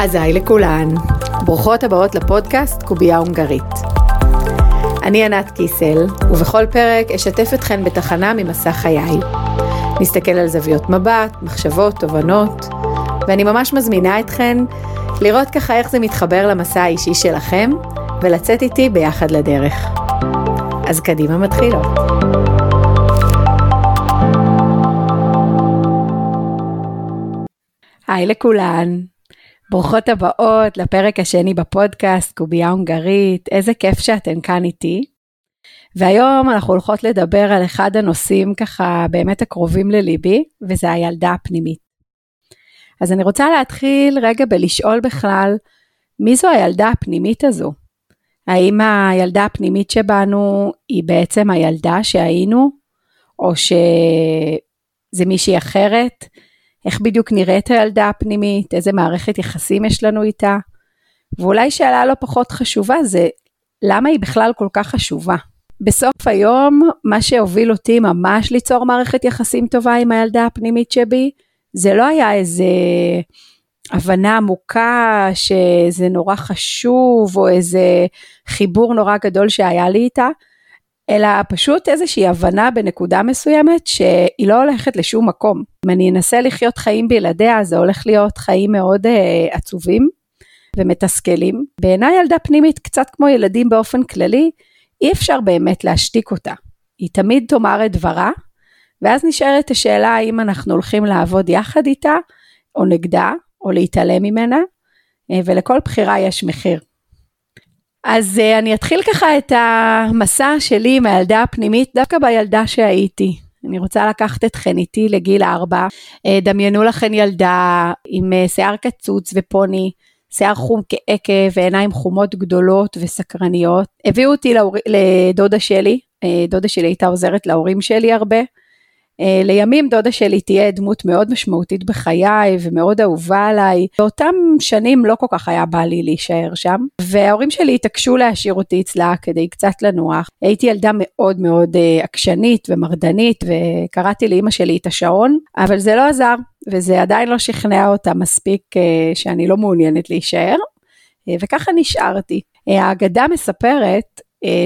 אז היי לכולן, ברוכות הבאות לפודקאסט קובייה הונגרית. אני ענת קיסל, ובכל פרק אשתף אתכן בתחנה ממסע חיי. נסתכל על זוויות מבט, מחשבות, תובנות, ואני ממש מזמינה אתכן לראות ככה איך זה מתחבר למסע האישי שלכם, ולצאת איתי ביחד לדרך. אז קדימה מתחילות. היי לכולן, ברוכות הבאות לפרק השני בפודקאסט קובייה הונגרית, איזה כיף שאתן כאן איתי. והיום אנחנו הולכות לדבר על אחד הנושאים ככה באמת הקרובים לליבי, וזה הילדה הפנימית. אז אני רוצה להתחיל רגע בלשאול בכלל, מי זו הילדה הפנימית הזו? האם הילדה הפנימית שבנו היא בעצם הילדה שהיינו, או שזה מישהי אחרת? איך בדיוק נראית הילדה הפנימית, איזה מערכת יחסים יש לנו איתה. ואולי שאלה לא פחות חשובה זה, למה היא בכלל כל כך חשובה? בסוף היום, מה שהוביל אותי ממש ליצור מערכת יחסים טובה עם הילדה הפנימית שבי, זה לא היה איזה הבנה עמוקה שזה נורא חשוב, או איזה חיבור נורא גדול שהיה לי איתה, אלא פשוט איזושהי הבנה בנקודה מסוימת שהיא לא הולכת לשום מקום. אם אני אנסה לחיות חיים בלעדיה, זה הולך להיות חיים מאוד uh, עצובים ומתסכלים. בעיניי ילדה פנימית, קצת כמו ילדים באופן כללי, אי אפשר באמת להשתיק אותה. היא תמיד תאמר את דברה, ואז נשארת השאלה האם אנחנו הולכים לעבוד יחד איתה, או נגדה, או להתעלם ממנה, אה, ולכל בחירה יש מחיר. אז uh, אני אתחיל ככה את המסע שלי עם הילדה הפנימית, דווקא בילדה שהייתי. אני רוצה לקחת אתכן איתי לגיל ארבע. Uh, דמיינו לכן ילדה עם uh, שיער קצוץ ופוני, שיער חום כעקב ועיניים חומות גדולות וסקרניות. הביאו אותי. לדודה שלי, דודה שלי הייתה עוזרת להורים שלי הרבה. Uh, לימים דודה שלי תהיה דמות מאוד משמעותית בחיי ומאוד אהובה עליי. באותם שנים לא כל כך היה בא לי להישאר שם, וההורים שלי התעקשו להשאיר אותי אצלה כדי קצת לנוח. הייתי ילדה מאוד מאוד uh, עקשנית ומרדנית, וקראתי לאימא שלי את השעון, אבל זה לא עזר, וזה עדיין לא שכנע אותה מספיק uh, שאני לא מעוניינת להישאר, וככה נשארתי. האגדה מספרת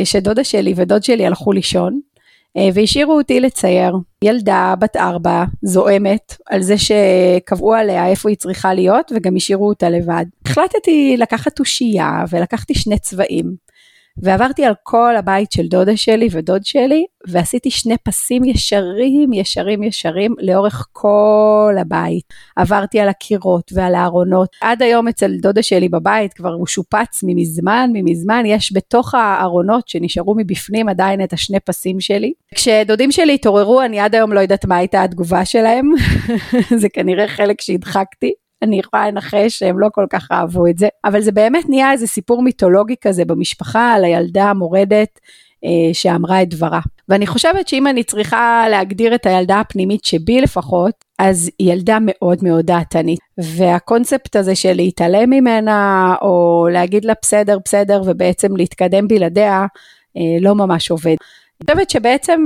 שדודה שלי ודוד שלי הלכו לישון, אה, והשאירו אותי לצייר. ילדה בת ארבע, זועמת, על זה שקבעו עליה איפה היא צריכה להיות, וגם השאירו אותה לבד. החלטתי לקחת תושייה, ולקחתי שני צבעים. ועברתי על כל הבית של דודה שלי ודוד שלי, ועשיתי שני פסים ישרים, ישרים, ישרים, לאורך כל הבית. עברתי על הקירות ועל הארונות. עד היום אצל דודה שלי בבית, כבר הוא שופץ ממזמן, ממזמן, יש בתוך הארונות שנשארו מבפנים עדיין את השני פסים שלי. כשדודים שלי התעוררו, אני עד היום לא יודעת מה הייתה התגובה שלהם, זה כנראה חלק שהדחקתי. אני יכולה לנחש שהם לא כל כך אהבו את זה, אבל זה באמת נהיה איזה סיפור מיתולוגי כזה במשפחה על הילדה המורדת אה, שאמרה את דברה. ואני חושבת שאם אני צריכה להגדיר את הילדה הפנימית שבי לפחות, אז היא ילדה מאוד מאוד דעתנית. והקונספט הזה של להתעלם ממנה, או להגיד לה בסדר, בסדר, ובעצם להתקדם בלעדיה, אה, לא ממש עובד. אני חושבת שבעצם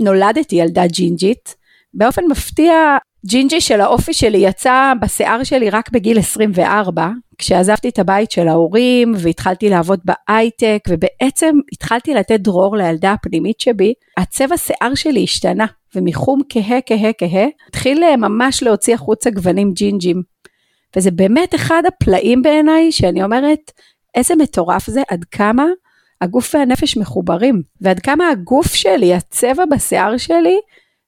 נולדתי ילדה ג'ינג'ית, באופן מפתיע ג'ינג'י של האופי שלי יצא בשיער שלי רק בגיל 24, כשעזבתי את הבית של ההורים והתחלתי לעבוד בהייטק, ובעצם התחלתי לתת דרור לילדה הפנימית שבי, הצבע שיער שלי השתנה, ומחום כהה כהה כהה, התחיל ממש להוציא החוצה גוונים ג'ינג'ים. וזה באמת אחד הפלאים בעיניי, שאני אומרת, איזה מטורף זה, עד כמה הגוף והנפש מחוברים, ועד כמה הגוף שלי, הצבע בשיער שלי,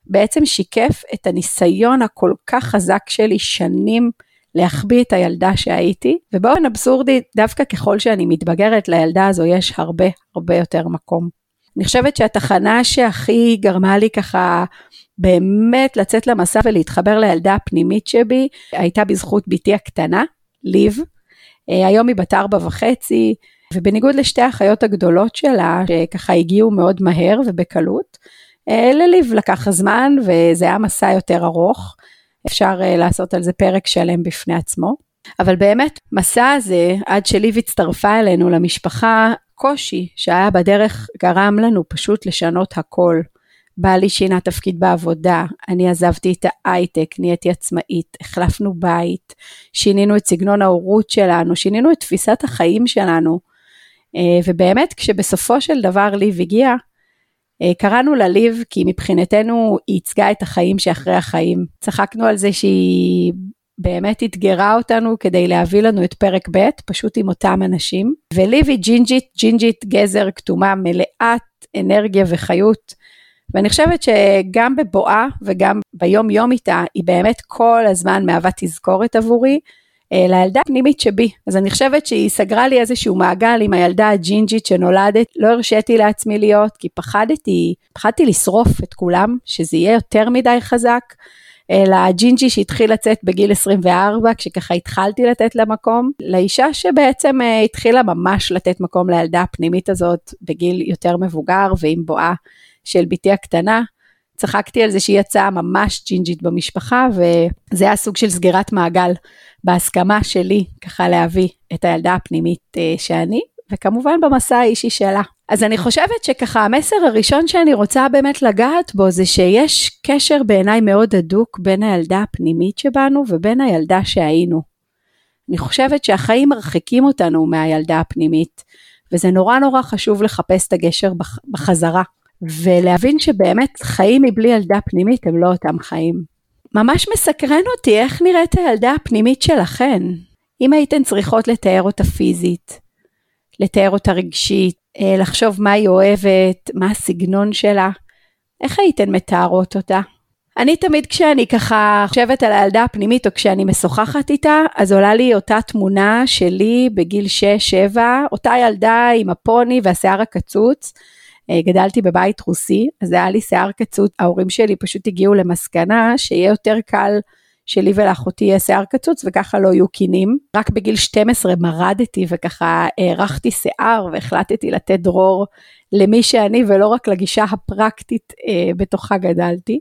בעצם שיקף את הניסיון הכל כך חזק שלי שנים להחביא את הילדה שהייתי, ובאופן אבסורדי, דווקא ככל שאני מתבגרת, לילדה הזו יש הרבה הרבה יותר מקום. אני חושבת שהתחנה שהכי גרמה לי ככה באמת לצאת למסע ולהתחבר לילדה הפנימית שבי, הייתה בזכות בתי הקטנה, ליב. אה, היום היא בת ארבע וחצי, ובניגוד לשתי האחיות הגדולות שלה, שככה הגיעו מאוד מהר ובקלות, לליב לקח זמן וזה היה מסע יותר ארוך, אפשר אה, לעשות על זה פרק שלם בפני עצמו. אבל באמת, מסע הזה, עד שליב הצטרפה אלינו למשפחה, קושי שהיה בדרך גרם לנו פשוט לשנות הכל. בעלי שינה תפקיד בעבודה, אני עזבתי את ההייטק, נהייתי עצמאית, החלפנו בית, שינינו את סגנון ההורות שלנו, שינינו את תפיסת החיים שלנו. אה, ובאמת כשבסופו של דבר ליב הגיע, אה, קראנו לה ליב כי מבחינתנו היא ייצגה את החיים שאחרי החיים. צחקנו על זה שהיא באמת אתגרה אותנו כדי להביא לנו את פרק ב', פשוט עם אותם אנשים. וליב היא ג'ינג'ית, ג'ינג'ית גזר כתומה, מלאת אנרגיה וחיות. ואני חושבת שגם בבואה וגם ביום יום איתה, היא באמת כל הזמן מהווה תזכורת עבורי. אה, לילדה הפנימית שבי. אז אני חושבת שהיא סגרה לי איזשהו מעגל עם הילדה הג'ינג'ית שנולדת, לא הרשיתי לעצמי להיות, כי פחדתי, פחדתי לשרוף את כולם, שזה יהיה יותר מדי חזק. אלא הג'ינג'י שהתחיל לצאת בגיל 24, כשככה התחלתי לתת לה מקום, לאישה שבעצם אה, התחילה ממש לתת מקום לילדה הפנימית הזאת בגיל יותר מבוגר ועם בואה של בתי הקטנה. צחקתי על זה שהיא יצאה ממש ג'ינג'ית במשפחה, וזה היה סוג של סגירת מעגל בהסכמה שלי, ככה להביא את הילדה הפנימית uh, שאני, וכמובן במסע האישי שלה. אז אני חושבת שככה המסר הראשון שאני רוצה באמת לגעת בו זה שיש קשר בעיניי מאוד הדוק בין הילדה הפנימית שבנו ובין הילדה שהיינו. אני חושבת שהחיים מרחיקים אותנו מהילדה הפנימית, וזה נורא נורא חשוב לחפש את הגשר בחזרה, ולהבין שבאמת חיים מבלי ילדה פנימית הם לא אותם חיים. ממש מסקרן אותי איך נראית הילדה הפנימית שלכן, אם הייתן צריכות לתאר אותה פיזית, לתאר אותה רגשית, אה, לחשוב מה היא אוהבת, מה הסגנון שלה, איך הייתן מתארות אותה? אני תמיד כשאני ככה חושבת על הילדה הפנימית או כשאני משוחחת איתה, אז עולה לי אותה תמונה שלי בגיל 6-7, אותה ילדה עם הפוני והשיער הקצוץ. אה, גדלתי בבית רוסי, אז היה לי שיער קצוץ, ההורים שלי פשוט הגיעו למסקנה שיהיה יותר קל שלי ולאחותי יהיה שיער קצוץ וככה לא יהיו קינים. רק בגיל 12 מרדתי וככה הארכתי שיער והחלטתי לתת דרור למי שאני ולא רק לגישה הפרקטית אה, בתוכה גדלתי.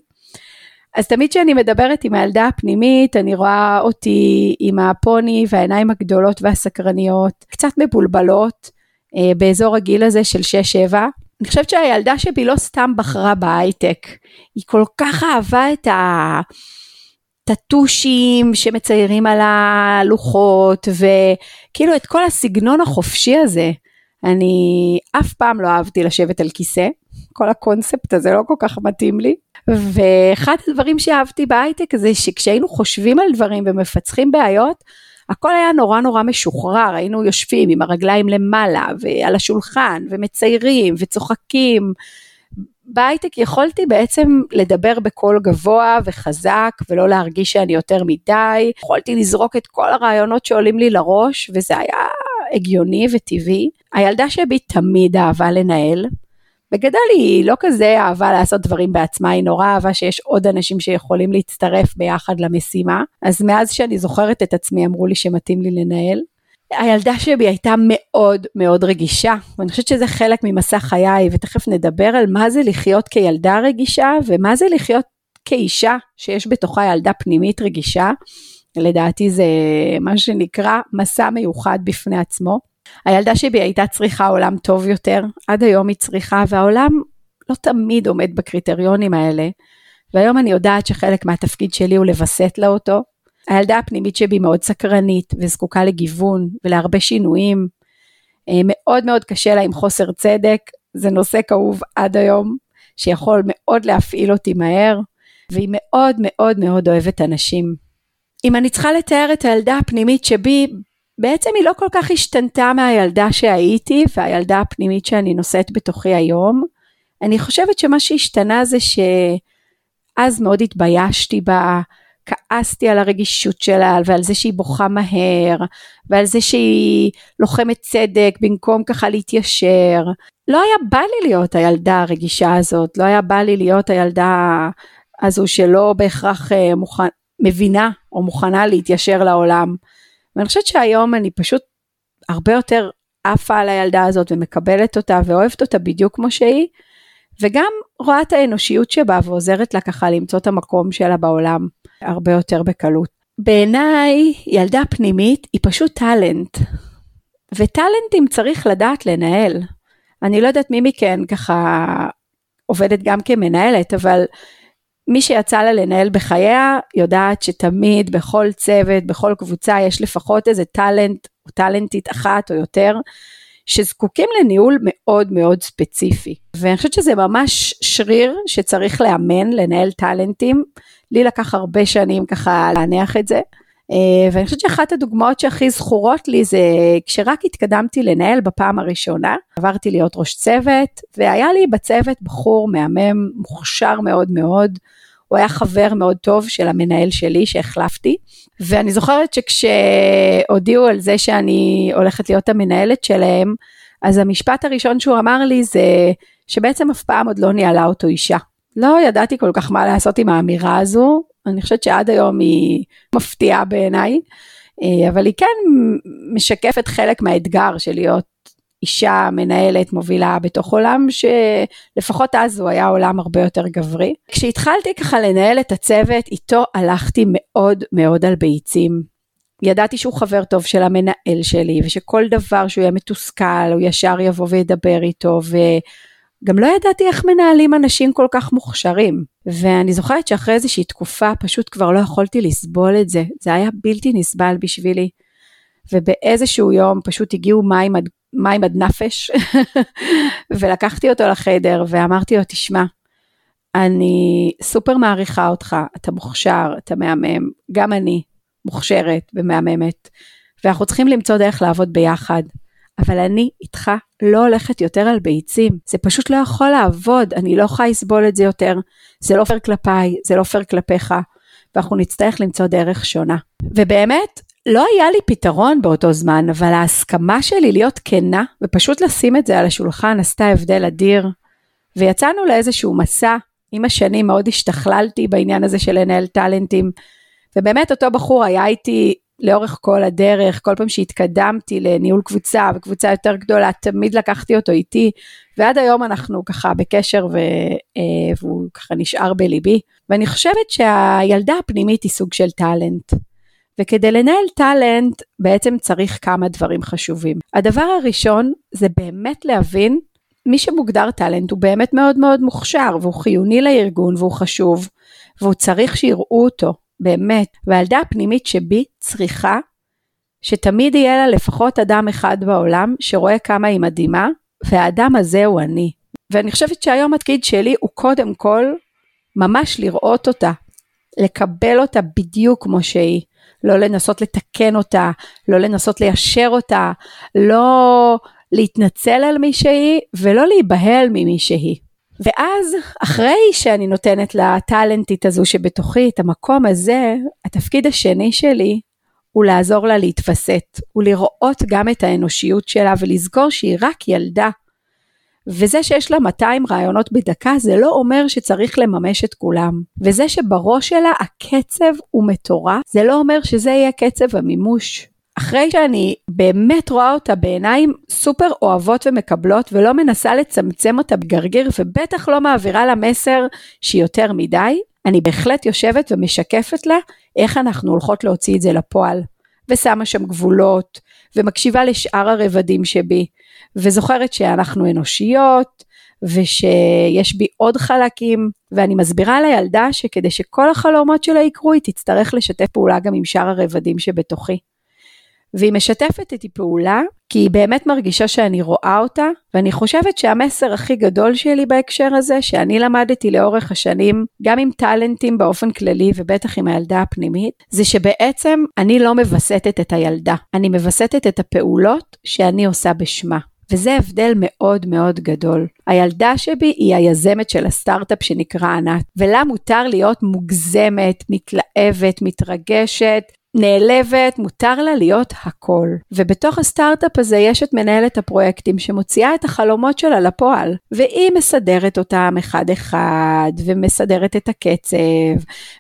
אז תמיד כשאני מדברת עם הילדה הפנימית, אני רואה אותי עם הפוני והעיניים הגדולות והסקרניות, קצת מבולבלות, אה, באזור הגיל הזה של 6-7. אני חושבת שהילדה שבי לא סתם בחרה בהייטק, היא כל כך אהבה את ה... טטושים שמציירים על הלוחות וכאילו את כל הסגנון החופשי הזה. אני אף פעם לא אהבתי לשבת על כיסא, כל הקונספט הזה לא כל כך מתאים לי. ואחד הדברים שאהבתי בהייטק זה שכשהיינו חושבים על דברים ומפצחים בעיות, הכל היה נורא נורא משוחרר, היינו יושבים עם הרגליים למעלה ועל השולחן ומציירים וצוחקים בהייטק יכולתי בעצם לדבר בקול גבוה וחזק ולא להרגיש שאני יותר מדי, יכולתי לזרוק את כל הרעיונות שעולים לי לראש וזה היה הגיוני וטבעי. הילדה שבי תמיד אהבה לנהל. בגדול היא לא כזה אהבה לעשות דברים בעצמה, היא נורא אהבה שיש עוד אנשים שיכולים להצטרף ביחד למשימה. אז מאז שאני זוכרת את עצמי אמרו לי שמתאים לי לנהל. הילדה שבי הייתה מאוד מאוד רגישה, ואני חושבת שזה חלק ממסע חיי, ותכף נדבר על מה זה לחיות כילדה רגישה, ומה זה לחיות כאישה שיש בתוכה ילדה פנימית רגישה. לדעתי זה מה שנקרא מסע מיוחד בפני עצמו. הילדה שבי הייתה צריכה עולם טוב יותר, עד היום היא צריכה, והעולם לא תמיד עומד בקריטריונים האלה. והיום אני יודעת שחלק מהתפקיד שלי הוא לווסת לה אותו, הילדה הפנימית שבי מאוד סקרנית וזקוקה לגיוון ולהרבה שינויים. אה, מאוד מאוד קשה לה עם חוסר צדק, זה נושא כאוב עד היום, שיכול מאוד להפעיל אותי מהר, והיא מאוד מאוד מאוד אוהבת אנשים. אם אני צריכה לתאר את הילדה הפנימית שבי, בעצם היא לא כל כך השתנתה מהילדה שהייתי והילדה הפנימית שאני נושאת בתוכי היום. אני חושבת שמה שהשתנה זה שאז מאוד התביישתי בה, כעסתי על הרגישות שלה ועל זה שהיא בוכה מהר ועל זה שהיא לוחמת צדק במקום ככה להתיישר. לא היה בא לי להיות הילדה הרגישה הזאת, לא היה בא לי להיות הילדה הזו שלא בהכרח אה, מוכן, מבינה או מוכנה להתיישר לעולם. ואני חושבת שהיום אני פשוט הרבה יותר עפה על הילדה הזאת ומקבלת אותה ואוהבת אותה בדיוק כמו שהיא. וגם רואה את האנושיות שבה ועוזרת לה ככה למצוא את המקום שלה בעולם הרבה יותר בקלות. בעיניי ילדה פנימית היא פשוט טאלנט, וטאלנטים צריך לדעת לנהל. אני לא יודעת מי מכן ככה עובדת גם כמנהלת, אבל מי שיצא לה לנהל בחייה יודעת שתמיד בכל צוות, בכל קבוצה יש לפחות איזה טאלנט או טאלנטית אחת או יותר שזקוקים לניהול מאוד מאוד ספציפי. ואני חושבת שזה ממש שריר שצריך לאמן, לנהל טאלנטים. לי לקח הרבה שנים ככה להניח את זה. אה, ואני חושבת שאחת הדוגמאות שהכי זכורות לי זה כשרק התקדמתי לנהל בפעם הראשונה, עברתי להיות ראש צוות, והיה לי בצוות בחור מהמם, מוכשר מאוד מאוד, הוא היה חבר מאוד טוב של המנהל שלי שהחלפתי, ואני זוכרת שכשהודיעו על זה שאני הולכת להיות המנהלת שלהם, אז המשפט הראשון שהוא אמר לי זה שבעצם אף פעם עוד לא ניהלה אותו אישה. לא ידעתי כל כך מה לעשות עם האמירה הזו, אני חושבת שעד היום היא מפתיעה בעיניי, אה, אבל היא כן משקפת חלק מהאתגר של להיות אישה מנהלת מובילה בתוך עולם שלפחות אז הוא היה עולם הרבה יותר גברי. כשהתחלתי ככה לנהל את הצוות איתו הלכתי מאוד מאוד על ביצים. ידעתי שהוא חבר טוב של המנהל שלי ושכל דבר שהוא יהיה מתוסכל הוא ישר יבוא וידבר איתו וגם לא ידעתי איך מנהלים אנשים כל כך מוכשרים. ואני זוכרת שאחרי איזושהי תקופה פשוט כבר לא יכולתי לסבול את זה, זה היה בלתי נסבל בשבילי. ובאיזשהו יום פשוט הגיעו מים עד, מים עד נפש, ולקחתי אותו לחדר ואמרתי לו, תשמע, אני סופר מעריכה אותך, אתה מוכשר, אתה מהמם, גם אני מוכשרת ומהממת, ואנחנו צריכים למצוא דרך לעבוד ביחד. אבל אני איתך לא הולכת יותר על ביצים, זה פשוט לא יכול לעבוד, אני לא יכולה לסבול את זה יותר, זה לא פייר כלפיי, זה לא פייר כלפיך, ואנחנו נצטרך למצוא דרך שונה. ובאמת, לא היה לי פתרון באותו זמן, אבל ההסכמה שלי להיות כנה ופשוט לשים את זה על השולחן עשתה הבדל אדיר. ויצאנו לאיזשהו מסע, עם השנים מאוד השתכללתי בעניין הזה של לנהל טאלנטים, ובאמת אותו בחור היה איתי לאורך כל הדרך, כל פעם שהתקדמתי לניהול קבוצה וקבוצה יותר גדולה, תמיד לקחתי אותו איתי, ועד היום אנחנו ככה בקשר ו, אה, והוא ככה נשאר בליבי. ואני חושבת שהילדה הפנימית היא סוג של טאלנט. וכדי לנהל טאלנט בעצם צריך כמה דברים חשובים. הדבר הראשון זה באמת להבין מי שמוגדר טאלנט הוא באמת מאוד מאוד מוכשר והוא חיוני לארגון והוא חשוב והוא צריך שיראו אותו, באמת. והילדה הפנימית שבי צריכה שתמיד יהיה לה לפחות אדם אחד בעולם שרואה כמה היא מדהימה והאדם הזה הוא אני. ואני חושבת שהיום התפקיד שלי הוא קודם כל ממש לראות אותה, לקבל אותה בדיוק כמו שהיא. לא לנסות לתקן אותה, לא לנסות ליישר אותה, לא להתנצל על מי שהיא ולא להיבהל ממי שהיא. ואז אחרי שאני נותנת לטאלנטית הזו שבתוכי את המקום הזה, התפקיד השני שלי הוא לעזור לה להתווסת, ולראות גם את האנושיות שלה ולזכור שהיא רק ילדה וזה שיש לה 200 רעיונות בדקה זה לא אומר שצריך לממש את כולם. וזה שבראש שלה הקצב הוא מטורף, זה לא אומר שזה יהיה קצב המימוש. אחרי שאני באמת רואה אותה בעיניים סופר אוהבות ומקבלות ולא מנסה לצמצם אותה בגרגיר ובטח לא מעבירה לה מסר שהיא יותר מדי, אני בהחלט יושבת ומשקפת לה איך אנחנו הולכות להוציא את זה לפועל. ושמה שם גבולות, ומקשיבה לשאר הרבדים שבי, וזוכרת שאנחנו אנושיות, ושיש בי עוד חלקים, ואני מסבירה לילדה שכדי שכל החלומות שלה יקרו, היא תצטרך לשתף פעולה גם עם שאר הרבדים שבתוכי. והיא משתפת איתי פעולה, כי היא באמת מרגישה שאני רואה אותה, ואני חושבת שהמסר הכי גדול שלי בהקשר הזה, שאני למדתי לאורך השנים, גם עם טאלנטים באופן כללי, ובטח עם הילדה הפנימית, זה שבעצם אני לא מווסתת את הילדה, אני מווסתת את הפעולות שאני עושה בשמה. וזה הבדל מאוד מאוד גדול. הילדה שבי היא היזמת של הסטארט-אפ שנקרא ענת, ולה מותר להיות מוגזמת, מתלהבת, מתרגשת, נעלבת, מותר לה להיות הכל. ובתוך הסטארט-אפ הזה יש את מנהלת הפרויקטים שמוציאה את החלומות שלה לפועל, והיא מסדרת אותם אחד-אחד, ומסדרת את הקצב,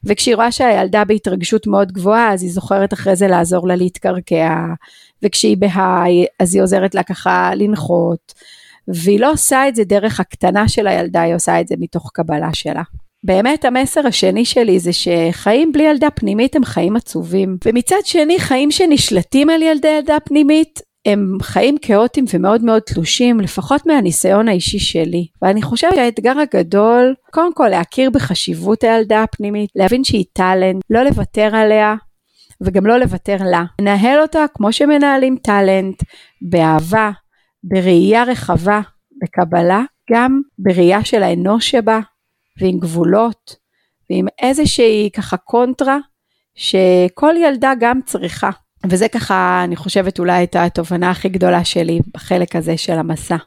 וכשהיא רואה שהילדה בהתרגשות מאוד גבוהה, אז היא זוכרת אחרי זה לעזור לה להתקרקע, וכשהיא בהיי, אז היא עוזרת לה ככה לנחות. והיא לא עושה את זה דרך הקטנה של הילדה, היא עושה את זה מתוך קבלה שלה. באמת המסר השני שלי זה שחיים בלי ילדה פנימית הם חיים עצובים. ומצד שני, חיים שנשלטים על ילדי ילדה פנימית הם חיים כאוטיים ומאוד מאוד תלושים, לפחות מהניסיון האישי שלי. ואני חושבת שהאתגר הגדול, קודם כל להכיר בחשיבות הילדה הפנימית, להבין שהיא טאלנט, לא לוותר עליה, וגם לא לוותר לה. לנהל אותה כמו שמנהלים טאלנט, באהבה, בראייה רחבה, בקבלה, גם בראייה של האנוש שבה, ועם גבולות, ועם איזושהי ככה קונטרה, שכל ילדה גם צריכה. וזה ככה, אני חושבת, אולי הייתה התובנה הכי גדולה שלי בחלק הזה של המסע.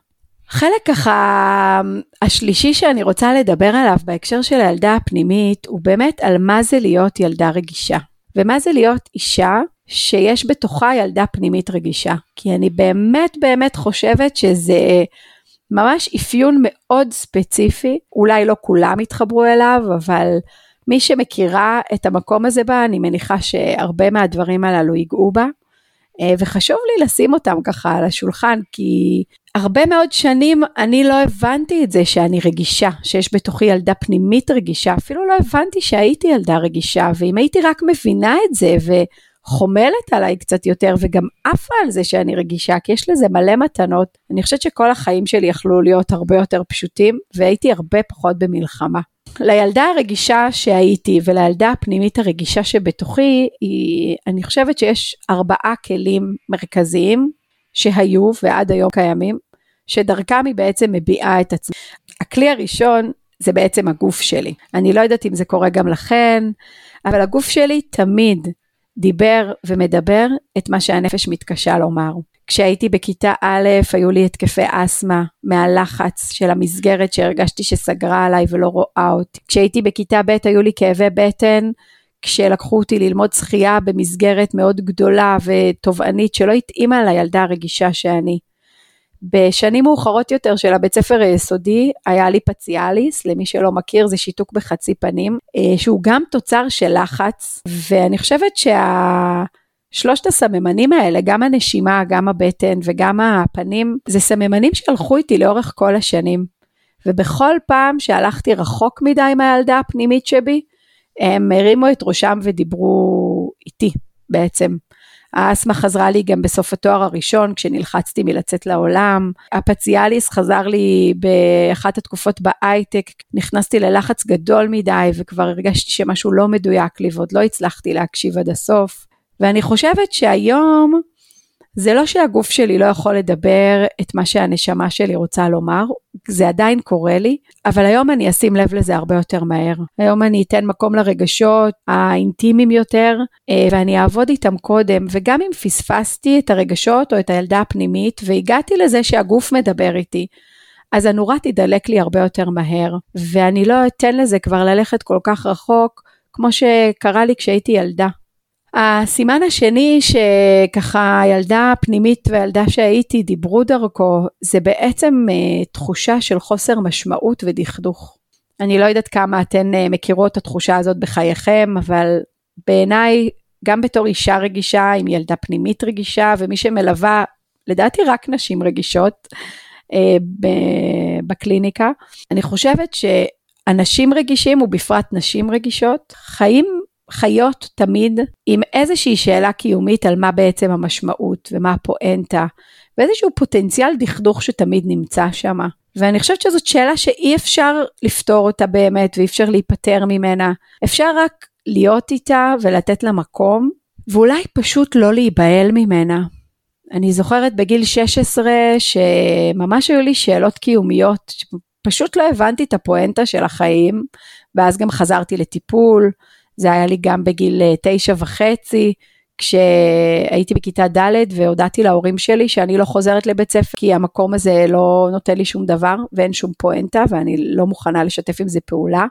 חלק ככה השלישי שאני רוצה לדבר עליו בהקשר של הילדה הפנימית, הוא באמת על מה זה להיות ילדה רגישה. ומה זה להיות אישה שיש בתוכה ילדה פנימית רגישה. כי אני באמת באמת חושבת שזה ממש אפיון מאוד ספציפי, אולי לא כולם יתחברו אליו, אבל מי שמכירה את המקום הזה בה, אני מניחה שהרבה מהדברים הללו ייגעו בה. אה, וחשוב לי לשים אותם ככה על השולחן, כי הרבה מאוד שנים אני לא הבנתי את זה שאני רגישה, שיש בתוכי ילדה פנימית רגישה, אפילו לא הבנתי שהייתי ילדה רגישה, ואם הייתי רק מבינה את זה וחומלת עליי קצת יותר וגם עפה על זה שאני רגישה, כי יש לזה מלא מתנות, אני חושבת שכל החיים שלי יכלו להיות הרבה יותר פשוטים, והייתי הרבה פחות במלחמה. לילדה הרגישה שהייתי ולילדה הפנימית הרגישה שבתוכי, היא, אני חושבת שיש ארבעה כלים מרכזיים שהיו ועד היום קיימים, שדרכם היא בעצם מביעה את עצמה. הכלי הראשון זה בעצם הגוף שלי. אני לא יודעת אם זה קורה גם לכן, אבל הגוף שלי תמיד דיבר ומדבר את מה שהנפש מתקשה לומר. כשהייתי בכיתה א', היו לי התקפי אסתמה מהלחץ של המסגרת שהרגשתי שסגרה עליי ולא רואה אותי. כשהייתי בכיתה ב', היו לי כאבי בטן, כשלקחו אותי ללמוד שחייה במסגרת מאוד גדולה ותובענית שלא התאימה לילדה הרגישה שאני. בשנים מאוחרות יותר של הבית ספר היסודי היה לי פציאליס, למי שלא מכיר זה שיתוק בחצי פנים, אה, שהוא גם תוצר של לחץ, ואני חושבת שה... שלושת הסממנים האלה, גם הנשימה, גם הבטן וגם הפנים, זה סממנים שהלכו איתי לאורך כל השנים. ובכל פעם שהלכתי רחוק מדי מהילדה הפנימית שבי, הם הרימו את ראשם ודיברו איתי בעצם. האסמה חזרה לי גם בסוף התואר הראשון כשנלחצתי מלצאת לעולם. הפציאליס חזר לי באחת התקופות בהייטק, נכנסתי ללחץ גדול מדי וכבר הרגשתי שמשהו לא מדויק לי ועוד לא הצלחתי להקשיב עד הסוף. ואני חושבת שהיום זה לא שהגוף שלי לא יכול לדבר את מה שהנשמה שלי רוצה לומר, זה עדיין קורה לי, אבל היום אני אשים לב לזה הרבה יותר מהר. היום אני אתן מקום לרגשות האינטימיים יותר, אה, ואני אעבוד איתם קודם, וגם אם פספסתי את הרגשות או את הילדה הפנימית, והגעתי לזה שהגוף מדבר איתי, אז הנורה תידלק לי הרבה יותר מהר, ואני לא אתן לזה כבר ללכת כל כך רחוק, כמו שקרה לי כשהייתי ילדה. הסימן השני שככה הילדה הפנימית והילדה שהייתי דיברו דרכו, זה בעצם uh, תחושה של חוסר משמעות ודכדוך. אני לא יודעת כמה אתן uh, מכירות את התחושה הזאת בחייכם, אבל בעיניי, גם בתור אישה רגישה עם ילדה פנימית רגישה, ומי שמלווה, לדעתי רק נשים רגישות uh, בקליניקה, אני חושבת שאנשים רגישים, ובפרט נשים רגישות, חיים חיות תמיד עם איזושהי שאלה קיומית על מה בעצם המשמעות ומה הפואנטה, ואיזשהו פוטנציאל דכדוך שתמיד נמצא שם. ואני חושבת שזאת שאלה שאי אפשר לפתור אותה באמת ואי אפשר להיפטר ממנה. אפשר רק להיות איתה ולתת לה מקום, ואולי פשוט לא להיבהל ממנה. אני זוכרת בגיל 16 שממש היו לי שאלות קיומיות, פשוט לא הבנתי את הפואנטה של החיים, ואז גם חזרתי לטיפול, זה היה לי גם בגיל אה, תשע וחצי, כשהייתי בכיתה ד' והודעתי להורים שלי שאני לא חוזרת לבית ספר כי המקום הזה לא נותן לי שום דבר ואין שום פואנטה ואני לא מוכנה לשתף עם זה פעולה.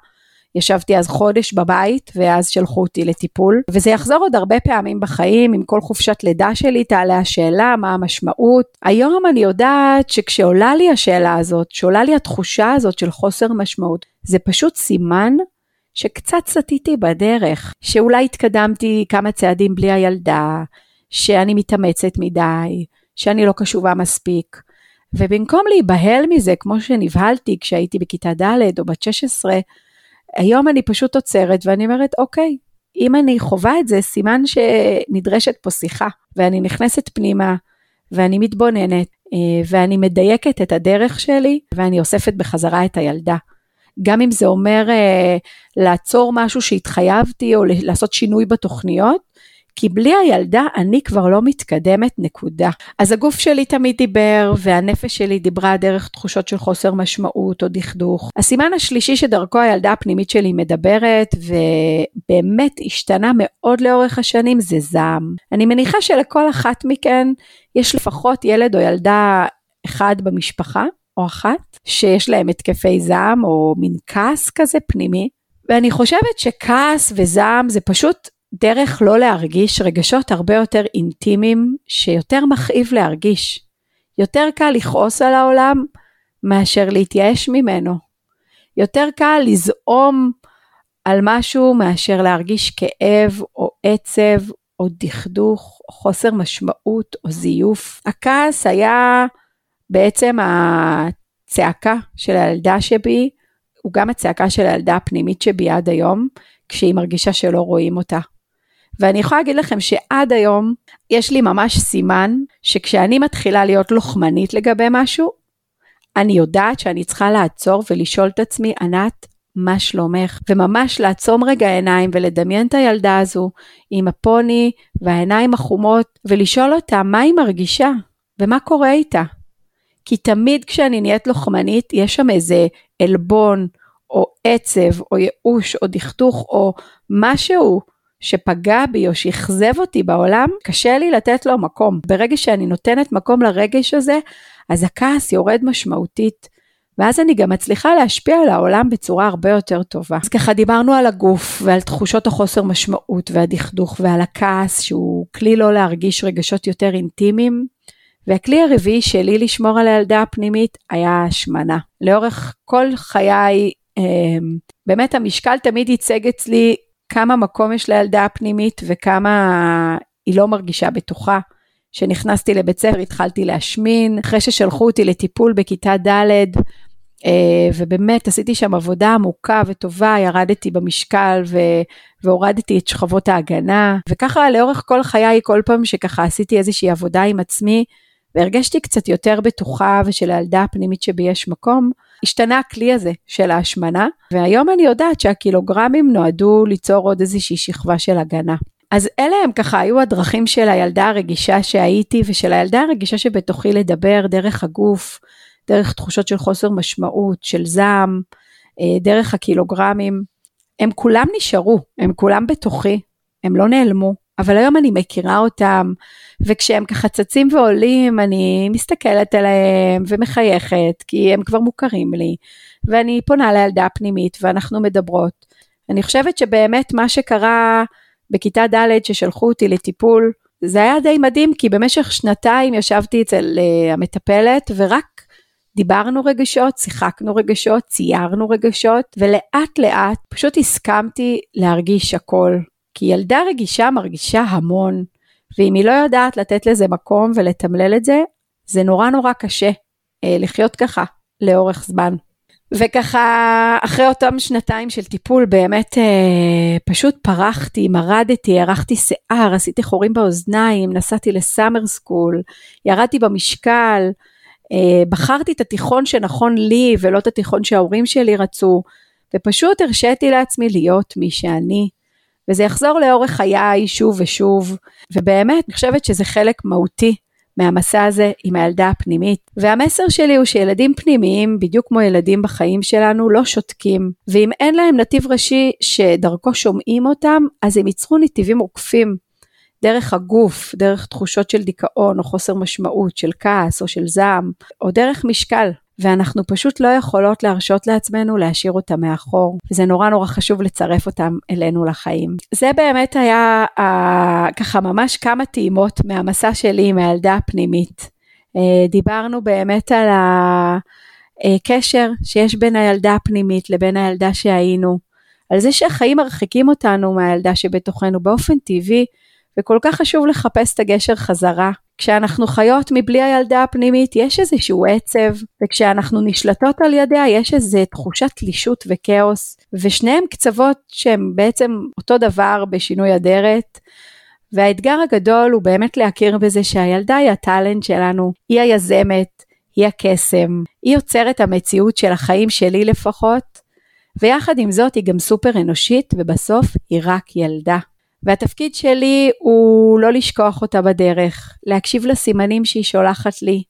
ישבתי אז חודש בבית ואז שלחו אותי לטיפול וזה יחזור עוד הרבה פעמים בחיים עם כל חופשת לידה שלי תעלה השאלה מה המשמעות. היום אני יודעת שכשעולה לי השאלה הזאת, שעולה לי התחושה הזאת של חוסר משמעות, זה פשוט סימן שקצת סטיתי בדרך, שאולי התקדמתי כמה צעדים בלי הילדה, שאני מתאמצת מדי, שאני לא קשובה מספיק. ובמקום להיבהל מזה, כמו שנבהלתי כשהייתי בכיתה ד' או בת 16, היום אני פשוט עוצרת ואני אומרת, אוקיי, אם אני חווה את זה, סימן שנדרשת פה שיחה, ואני נכנסת פנימה, ואני מתבוננת, אה, ואני מדייקת את הדרך שלי, ואני אוספת בחזרה את הילדה. גם אם זה אומר אה, לעצור משהו שהתחייבתי, או לעשות שינוי בתוכניות, כי בלי הילדה אני כבר לא מתקדמת, נקודה. אז הגוף שלי תמיד דיבר, והנפש שלי דיברה דרך תחושות של חוסר משמעות או דכדוך. הסימן השלישי שדרכו הילדה הפנימית שלי מדברת, ובאמת השתנה מאוד לאורך השנים, זה זעם. אני מניחה שלכל אחת מכן יש לפחות ילד או ילדה אחד במשפחה, או אחת, שיש להם התקפי זעם, או מין כעס כזה פנימי. ואני חושבת שכעס וזעם זה פשוט דרך לא להרגיש רגשות הרבה יותר אינטימיים שיותר מכאיב להרגיש. יותר קל לכעוס על העולם מאשר להתייאש ממנו. יותר קל לזעום על משהו מאשר להרגיש כאב או עצב או דכדוך או חוסר משמעות או זיוף. הכעס היה בעצם הצעקה של הילדה שבי, הוא גם הצעקה של הילדה הפנימית שבי עד היום, כשהיא מרגישה שלא רואים אותה. ואני יכולה להגיד לכם שעד היום יש לי ממש סימן שכשאני מתחילה להיות לוחמנית לגבי משהו, אני יודעת שאני צריכה לעצור ולשאול את עצמי, ענת, מה שלומך? וממש לעצום רגע עיניים ולדמיין את הילדה הזו עם הפוני והעיניים החומות ולשאול אותה מה היא מרגישה ומה קורה איתה. כי תמיד כשאני נהיית לוחמנית יש שם איזה עלבון או עצב או ייאוש או דכדוך או משהו שפגע בי או שאכזב אותי בעולם, קשה לי לתת לו מקום. ברגע שאני נותנת מקום לרגש הזה, אז הכעס יורד משמעותית. ואז אני גם מצליחה להשפיע על העולם בצורה הרבה יותר טובה. אז ככה דיברנו על הגוף ועל תחושות החוסר משמעות והדכדוך ועל הכעס שהוא כלי לא להרגיש רגשות יותר אינטימיים. והכלי הרביעי שלי לשמור על הילדה הפנימית היה השמנה. לאורך כל חיי, אמ, באמת המשקל תמיד ייצג אצלי כמה מקום יש לילדה הפנימית וכמה היא לא מרגישה בטוחה. כשנכנסתי לבית ספר התחלתי להשמין, אחרי ששלחו אותי לטיפול בכיתה ד', אה, ובאמת עשיתי שם עבודה עמוקה וטובה, ירדתי במשקל ו... והורדתי את שכבות ההגנה, וככה לאורך כל חיי, כל פעם שככה עשיתי איזושהי עבודה עם עצמי, והרגשתי קצת יותר בטוחה ושלילדה הפנימית שבי יש מקום, השתנה הכלי הזה של ההשמנה, והיום אני יודעת שהקילוגרמים נועדו ליצור עוד איזושהי שכבה של הגנה. אז אלה הם ככה היו הדרכים של הילדה הרגישה שהייתי ושל הילדה הרגישה שבתוכי לדבר דרך הגוף, דרך תחושות של חוסר משמעות, של זעם, אה, דרך הקילוגרמים. הם כולם נשארו, הם כולם בתוכי, הם לא נעלמו, אבל היום אני מכירה אותם, וכשהם ככה צצים ועולים, אני מסתכלת עליהם ומחייכת, כי הם כבר מוכרים לי, ואני פונה לילדה הפנימית ואנחנו מדברות. אני חושבת שבאמת מה שקרה בכיתה ד' ששלחו אותי לטיפול, זה היה די מדהים, כי במשך שנתיים ישבתי אצל uh, המטפלת, ורק דיברנו רגשות, שיחקנו רגשות, ציירנו רגשות, ולאט לאט פשוט הסכמתי להרגיש הכל. כי ילדה רגישה מרגישה המון, ואם היא לא יודעת לתת לזה מקום ולתמלל את זה, זה נורא נורא קשה אה, לחיות ככה לאורך זמן. וככה אחרי אותם שנתיים של טיפול באמת אה, פשוט פרחתי, מרדתי, הארכתי שיער, עשיתי חורים באוזניים, נסעתי לסאמר סקול, ירדתי במשקל, אה, בחרתי את התיכון שנכון לי ולא את התיכון שההורים שלי רצו, ופשוט הרשיתי לעצמי להיות מי שאני. וזה יחזור לאורך חיי שוב ושוב, ובאמת אני חושבת שזה חלק מהותי מהמסע הזה עם הילדה הפנימית. והמסר שלי הוא שילדים פנימיים, בדיוק כמו ילדים בחיים שלנו, לא שותקים, ואם אין להם נתיב ראשי שדרכו שומעים אותם, אז הם ייצרו נתיבים עוקפים. דרך הגוף, דרך תחושות של דיכאון או חוסר משמעות, של כעס או של זעם, או דרך משקל. ואנחנו פשוט לא יכולות להרשות לעצמנו להשאיר אותם מאחור. וזה נורא נורא חשוב לצרף אותם אלינו לחיים. זה באמת היה אה, ככה ממש כמה טעימות מהמסע שלי עם הילדה הפנימית. אה, דיברנו באמת על הקשר שיש בין הילדה הפנימית לבין הילדה שהיינו. על זה שהחיים מרחיקים אותנו מהילדה שבתוכנו באופן טבעי, וכל כך חשוב לחפש את הגשר חזרה. כשאנחנו חיות מבלי הילדה הפנימית יש איזשהו עצב, וכשאנחנו נשלטות על ידיה יש איזו תחושת תלישות וכאוס, ושניהם קצוות שהם בעצם אותו דבר בשינוי אדרת, והאתגר הגדול הוא באמת להכיר בזה שהילדה היא הטאלנט שלנו, היא היזמת, היא הקסם, היא יוצרת המציאות של החיים שלי לפחות, ויחד עם זאת היא גם סופר אנושית, ובסוף היא רק ילדה. והתפקיד שלי הוא לא לשכוח אותה בדרך, להקשיב לסימנים שהיא שולחת לי,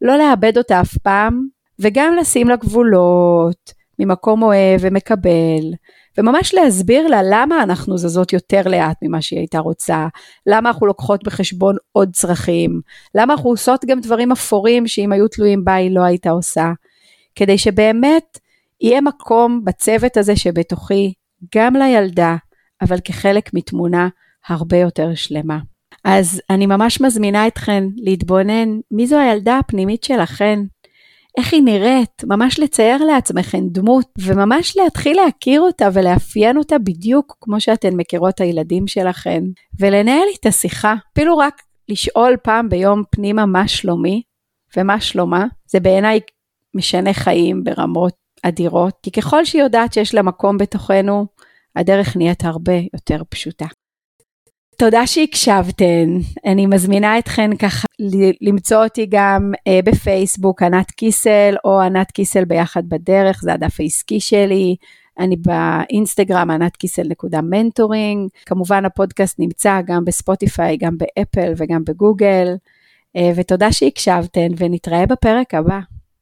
לא לאבד אותה אף פעם, וגם לשים לה גבולות, ממקום אוהב ומקבל, וממש להסביר לה למה אנחנו זזות יותר לאט ממה שהיא הייתה רוצה, למה אנחנו לוקחות בחשבון עוד צרכים, למה אנחנו עושות גם דברים אפורים שאם היו תלויים בה היא לא הייתה עושה, כדי שבאמת יהיה מקום בצוות הזה שבתוכי, גם לילדה, אבל כחלק מתמונה הרבה יותר שלמה. אז אני ממש מזמינה אתכן להתבונן מי זו הילדה הפנימית שלכן, איך היא נראית, ממש לצייר לעצמכן דמות, וממש להתחיל להכיר אותה ולאפיין אותה בדיוק כמו שאתן מכירות את הילדים שלכן, ולנהל איתה שיחה, אפילו רק לשאול פעם ביום פנימה מה שלומי? ומה שלומה, זה בעיניי משנה חיים ברמות אדירות, כי ככל שהיא יודעת שיש לה מקום בתוכנו, הדרך נהיית הרבה יותר פשוטה. תודה שהקשבתן, אני מזמינה אתכן ככה למצוא אותי גם אה, בפייסבוק, ענת קיסל או ענת קיסל ביחד בדרך, זה הדף העסקי שלי. אני באינסטגרם ענת קיסל נקודה מנטורינג, כמובן הפודקאסט נמצא גם בספוטיפיי, גם באפל וגם בגוגל, אה, ותודה שהקשבתן ונתראה בפרק הבא.